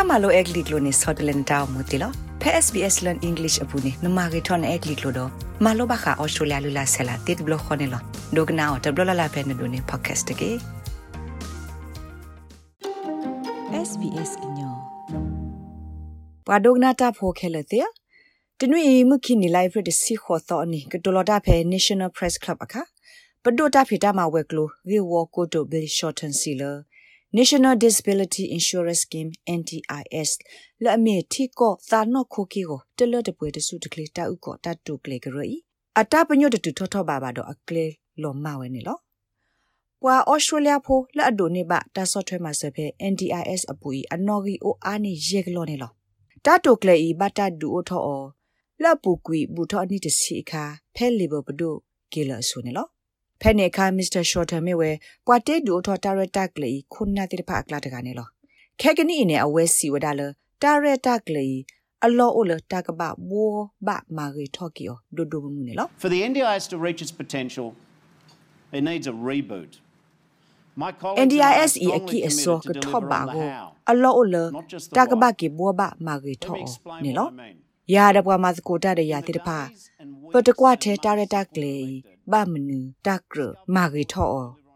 တာမလိုအက်လီကလိုနေဆော့တလန်တောင်းမတီလောဖဲ SBS learn english အပူနေနမဂီထွန်အက်လီကလိုတော့မလိုဘခါအော်စတြေးလျလူလာဆလာတစ်ဘလခွန်နေလောဒုကနာတော့ဘလလာဖဲနေဒိုနေ podcast တကေ SBS ညောပဒုကနာတာဖိုခဲလက်တဲ့တနွေမှုခိနီလိုက်ဖရဒစီခေါ်တော့နီကတိုလတာဖဲ National Press Club အခါပဒိုတာဖီတာမဝဲကလိုဝေဝကိုတိုဘီရှော့တန်စီလာ National Disability Insurance Scheme NDIS လက်အမေတီကိုသာနော့ခိုကီကိုတလတပွဲတစုတကလေးတာဥကိုတတုကလေးကရဤအတပညွတ်တူထောထောပါပါတော့အကလေးလောမဝဲနေလောပွာဩစတြေးလျဖိုလက်အဒိုနေပါတာဆော့ထွဲမှာဆဖဲ NDIS အပူဤအနော်ဂီအိုအာနေရေကလောနေလောတတုကလေးဤဘတာဒူအိုထောအောလက်ပူကွီဘူထောအနိတစီခါဖဲလီဘပဒိုကေလဆူနေလော ဖဲနေခါမစ္စတာရှော့တာမေဝဲပွာတေဒူထော်တာရတက်လေခုနာတိဖာအကလာတကနေလောခဲကနီနေအဝဲစီဝဒါလတာရတက်လေအလောအိုလတာကဘဘောဘမာရီထော်ကီယိုဒိုဒိုမှုနေလော For the NDIS to reach its potential it needs a reboot NDIS e aki eso ke thoba go allo ol ta ka ba ke bo ba ma ge tho ne lo ya da bwa ma ko ta de ya ti da pha ပတကွာထဲတာရတက်လေ ဘာမနူတက်ရမာဂီထော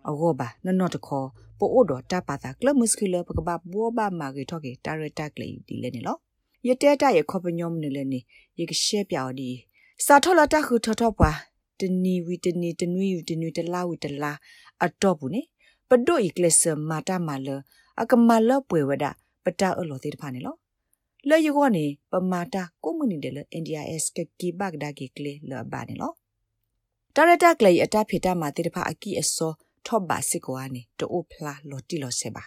အဝဘာနနောတခောပိုအိုဒတာပါတာကလမစကီလပကဘာဘောဘာမာဂီထောကေတာရတက်လေဒီလေနေလောယတဲတရခောပညုံနေလေနေယကရှဲပြော်ဒီစာထောလာတခုထောထောပွားတနီဝီတနီတနွီဝီတနွီတလာဝီတလာအတော့ဘူးနေပဒိုဤကလစမာတာမာလအကမလပွေဝဒပတာအလောသေးတဖာနေလောလေယကောနေပမာတာကိုမနီတယ်လ NDIS ကကီဘက်ဒါကီကလေလဘာနေလော တာရတာကလေအတာဖေတာမာတေတဖာအကီအစောထော့ဘာစစ်ကွာနေတိုးဖလာလော်တီလော်ဆေပါ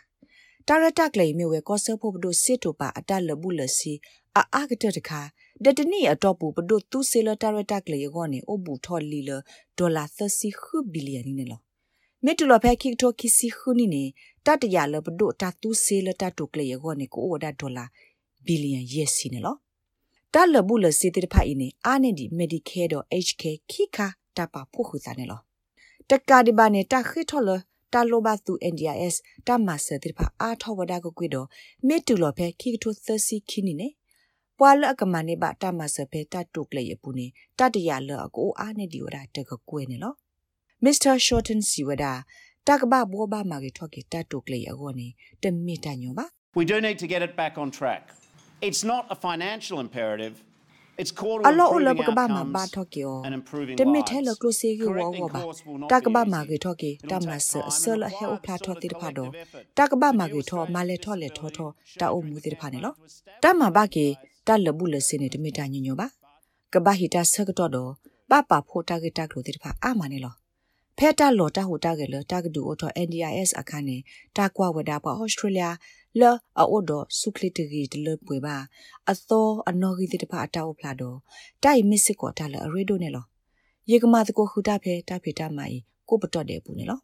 တာရတာကလေမြေဝဲကောဆဖို့ဘဒိုစစ်တိုပါအတလဘူးလစီအာအာကတတခါဒတနီအတော့ပူဘဒိုသူဆေလတာရတာကလေကောနေအဘူထော်လီလဒေါ်လာ30ခုဘီလီယံနေလောမေတူလဖဲခိတိုခိစီခုနီနေတတရလဘဒိုတာသူဆေလတာတုကလေကောနေကိုအိုဒါဒေါ်လာဘီလီယံရက်စီနေလောတာလဘူးလစီတေဖိုင်နေအာနေဒီမက်ဒီကဲတော့ HK ခိခာ တပါဖို့ခုစားနေလောတက္ကာဒီဘာနေတာခိထော်လတာလိုဘသူ NDIS တမဆတေဖာအာထောဝဒါကိုကွေတော့မေတူလောဖဲခိထို30ခိနီနေပွာလအကမနေပါတမဆဖဲတတုကလေယပူနေတတရလအကိုအာနေဒီဝဒါတကကွေနေလော Mr. Shorten Siwada တကဘဘောဘာမာကေထော့ကေတတုကလေယကိုနေတမီတညောပါ We do need to get it back on track. It's not a financial imperative. It's core to အလောအလဘ improving ကဘာမဘာ outcomes ထော့ကေယော and improving တမီထဲလ lives. ကလိုစီကေဝော Correcting ဝဘာ course will not တ be ကဘာ easy. မာကေထော့ကေ It'll တမ take ဆ time ဆ and လဟေအ require ဖလာထော့တိဖာတော့ collective effort. တကဘာမာကေထော့မာလေထော့လေထော့ထော့တာအုံမူတိဖာနေလောတမဘာကေတလဘူးလစနေတမီတာညညောပါကဘာဟီတာဆကတော့တော့ပပဖို့တာကေတာကလိုတိဖာအာမနေလော ဖဲတာလော်တာဟိုတာကလေတာကဒူအော်တို NDIS အခါနေတာကွာဝဒါပါဩစတြေးလျလော်အော်ဒိုဆုခလီတဂီတလပွေပါအသောအနော်ဂီတိတဖာအတောက်ဖလာတော့တိုက်မစ်စစ်ကောတာလအရေဒိုနေလောယေကမာတကိုခူတာဖဲတာဖေတာမိုင်ကိုပတော့တယ်ပူနေလော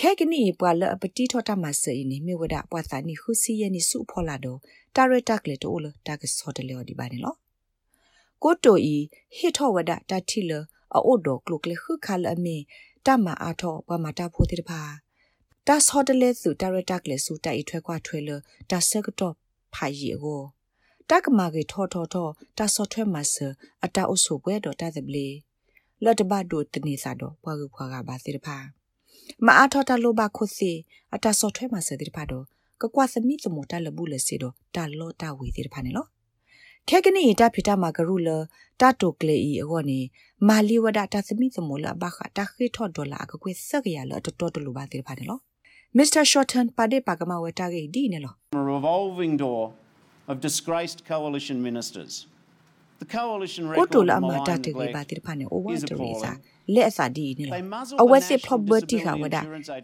ခဲကနီပွာလအပတိထောတာမဆေနီမေဝဒပွာသနီခုစီယနီစုဖောလာတော့တာရတက်လေတိုလတာကစောတလေဒီပါနေလောကိုတိုဤဟစ်ထောဝဒတာတီလ အိုဒိုကလုကလေခုခါလအမီတမအားထောပမာတာဖိုတိတဖာတာဆော့တလေစုတာရတက်လေစုတိုက်ထွဲခွာထွဲလတာဆကတော့ဖာရီကိုတကမာကေထောထောထောတာဆော့ထွဲမဆအတာအုဆုပွဲတော့တာသပလီလတ်တဘတ်တို့တနေစာတော့ဘွားကူဖွာကပါတိတဖာမအားထောတာလိုပါခုစီအတာဆော့ထွဲမဆတိတဖာတော့ကကွာသမီသမတာလဘူးလစီတော့တာလောတာဝေတိတဖာနေလို့ ခဲကနီတာဖီတာမာဂရုလတာတိုကလေဤအောနေမာလီဝဒတာသမိသမလဘခတာခိထော့ဒေါ်လာကကွေစကရလတတော်တလူပါတိဖာနေလို့ Mr. Shorten ပါဒေပါကမဝတာဂေဒီနေလို့ A revolving door of disgraced coalition ministers. The coalition ကို record တို of လာမတာ malign တေကေပါ neglect တိဖာနေအိုဝါ is တရီစာ appalling. လက်အစာဒီနေလို့အဝက်စစ်ဖလဘတီခဝဒ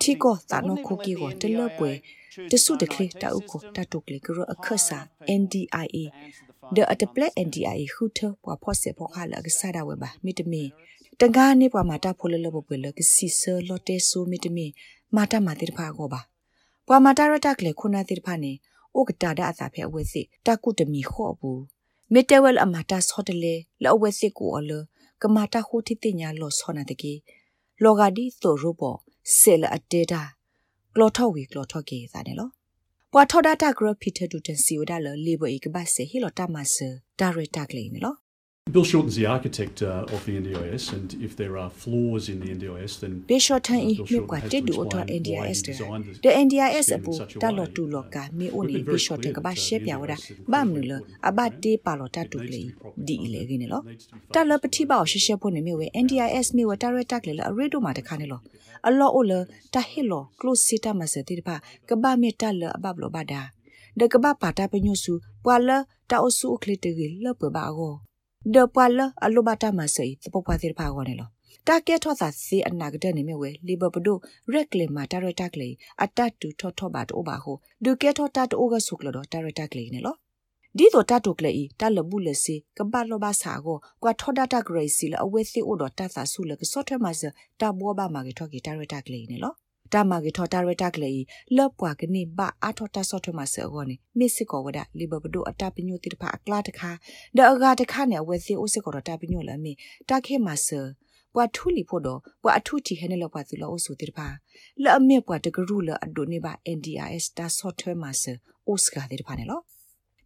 တီကိုတာနိုကိုကီကိုတလကွေတဆုတခလတာဥကိုတာတုကလေကရအခဆာ NDIA ဒအတပလက် NDIA ခုထပွားဖို့စေပေါ်ခါလကဆာဒဝဘမီတမီတကားနေပွားမာတာဖိုလလဘပွေလကစီဆာလော်တေဆူမီတမီမာတာမာတိဖာကိုပါပွားမာတာရတက်လေခုနာတိဖာနေဩကတာဒအစာဖဲအဝဲစစ်တကုတမီခော့ဘူးမီတဝဲလအမတာဆော့တလေလောဝဲစစ်ကိုအလကမာတာခိုတိတင်ညာလောဆောနာတကေလောဂါဒီသို့ရဘောဆေလအတေတာကလောထောဝီကလောထောကေစားတယ်လော ပွာထောဒတာဂရဖီထဒူတန်စီဝဒါလလေဘဧကဘဆေဟီလိုတာမဆဒါရတာကလေးနော် Bill Shorten's the architect uh, of the NDIS, and if there are flaws in the NDIS, then Bill Shorten i mi kwa te du oto NDIS de. De NDIS abu ta lo tu lo ka mi oni Bill Shorten ka ba she pya wada ba mnu lo a ba te pa lo ta tu le di ile gine lo. Ta lo pati ba o she she pone mi we NDIS mi wa ta re tak le a re do ma ta kane lo. A lo o lo ta he lo close sita ma se te pa ka ba mi ta lo aba ba blo ba da. De ka ba pa ta pe nyosu pwa lo ta o su o kle te gil lo pe ba go. ဒပွာလအလုဘတာမဆိတပပွားသေးပါကောနေလောတာကဲထောသာစီအနာကတဲ့နေမြဝဲလီဘပဒိုရက်လေမာတာရတက်လေအတတ်တူထောထောပါတိုဘာဟုဒုကဲထောတတ်အိုကဆုကလောတာရတက်လေနေလောဒီတော့တတုကလေတလဘူးလစီကပတ်လောဘာစာကိုကွာထောဒတာဂရိစီလအဝဲစီအိုတော့တတ်သာဆုလကစောထွဲမှာစတဘောဘာမာကေထောကေတာရတက်လေနေလော တာမာကေထောတာရတက်လေလော့ပွားကနေဘာအထောတာစောထွဲမှာဆောကောနေမစ်စစ်ကောဝဒလီဘဘဒိုအတပညိုတိတဖာအကလာတခါဒေအဂါတခါနေဝဲစီအိုစစ်ကောတာပညိုလမေတာခေမှာဆပွာထူလီဖို့တော့ပွာအထူတီဟဲနေလောက်ပါသူလို့ဆိုတိတဖာလောအမေပွာတကရူလအဒိုနေပါ NDIS တာဆော့ထွဲမှာဆအိုစကာတိတဖာနေလော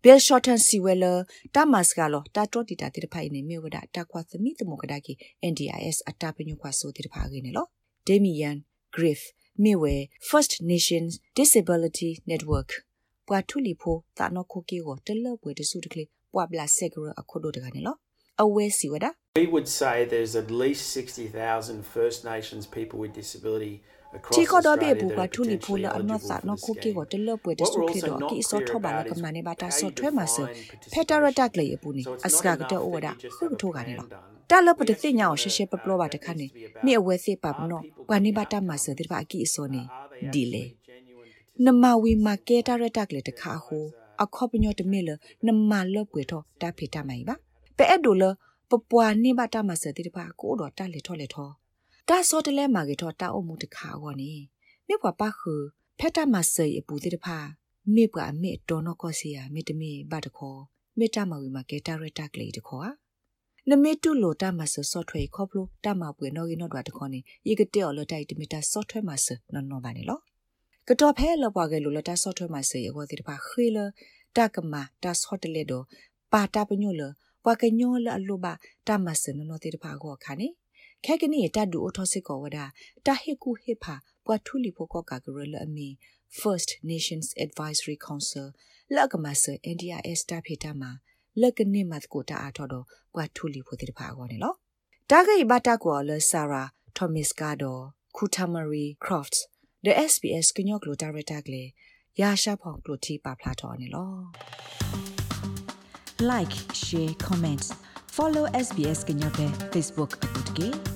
Bill Shorten Siweller တာမတ်စကလောတာတော်တီတာတိတဖိုင်နေမြေဝဒတာကွာသမီတမောကဒါကီ NDIS အတာပညုကွာဆိုတိတဖာခင်းနေလော Damian Griff မြေဝဲ First Nations Disability Network ပွာထူလီဖိုတာနောခိုကီကိုတလပွေတစု တကလေးပွာဘလာဆက်ဂရအခုဒိုတကနေလောအဝဲစီဝဒ We would say there's at least 60,000 First Nations people with disability တီကိုတော့ဘေဘူကထူလီဖိုလအနော့စာနောခိုကီကိုတလပွေတစုခေတော့ကီစောထောပါလကမနေဘာတာဆော့ထွဲမှာဆဖက်တာရတက်လေပူနီအစကကတဲ့ဩဝဒခုထိုးကနေလော တာလပတသိညာကိုရှေရှေပပလောပါတခါနေမြေအဝဲစေပါမနောကွာနေဘာတာမဆတဲ့ပါအကီအစောနေဒီလေနမဝီမာကေတာရတက်လေတခါဟိုအခေါပညောတမေလနမလပွေတော့တာဖေတာမိုင်ပါပဲအဲ့ဒိုလပပွားနေဘာတာမဆတဲ့ပါကိုတော့တာလေထောလေထောတာစောတလဲမာကေတော့တာအုံမှုတခါဟောနေမြေပွားပါခုဖက်တာမဆေအပူတဲ့ဖာမြေပွားမြေတော်နောကောစီယာမြေတမေဘာတခေါ်မြေတာမဝီမာကေတာရတက်လေတခေါ် နမေတုလိုတာမဆဆော့ထွဲခေါပလိုတာမပွေနော်ကြီးနော်ဒွာတခေါနေဤကတဲ့လော်တိုက်တမီတာဆော့ထွဲမဆနော်နော်ပါနေလောကတော်ဖဲလောပွားကလိုလတာဆော့ထွဲမဆရေဘောတိတပါခေလတာကမာတာဆော့တလေဒိုပါတာပညိုလပွားကညောလအလိုပါတာမဆနော်နော်တိတပါကောခါနေခဲကနီတတ်ဒူအထောစစ်ကောဝဒတာဟေကူဟေဖာပွားထူလီဖို့ကောကာဂရလအမီ First Nations Advisory Council လကမဆ NDIS တာဖေတာမှာ လကနေမတ်ကိုတာအထော်တော့ပွားထူလီဖို့တိတပါကောနေလောတာဂိဘတာကောလဆာရာထော်မစ်ကာဒိုကူတာမရီခရော့ဖ် the SBS ကညော့ကလိုဒါရတာကလေးရာရှာဖောင်ကလိုတီပါဖလာတော်နေလော like share comments follow SBS ကညော့ပဲ Facebook အပုတ်ကေ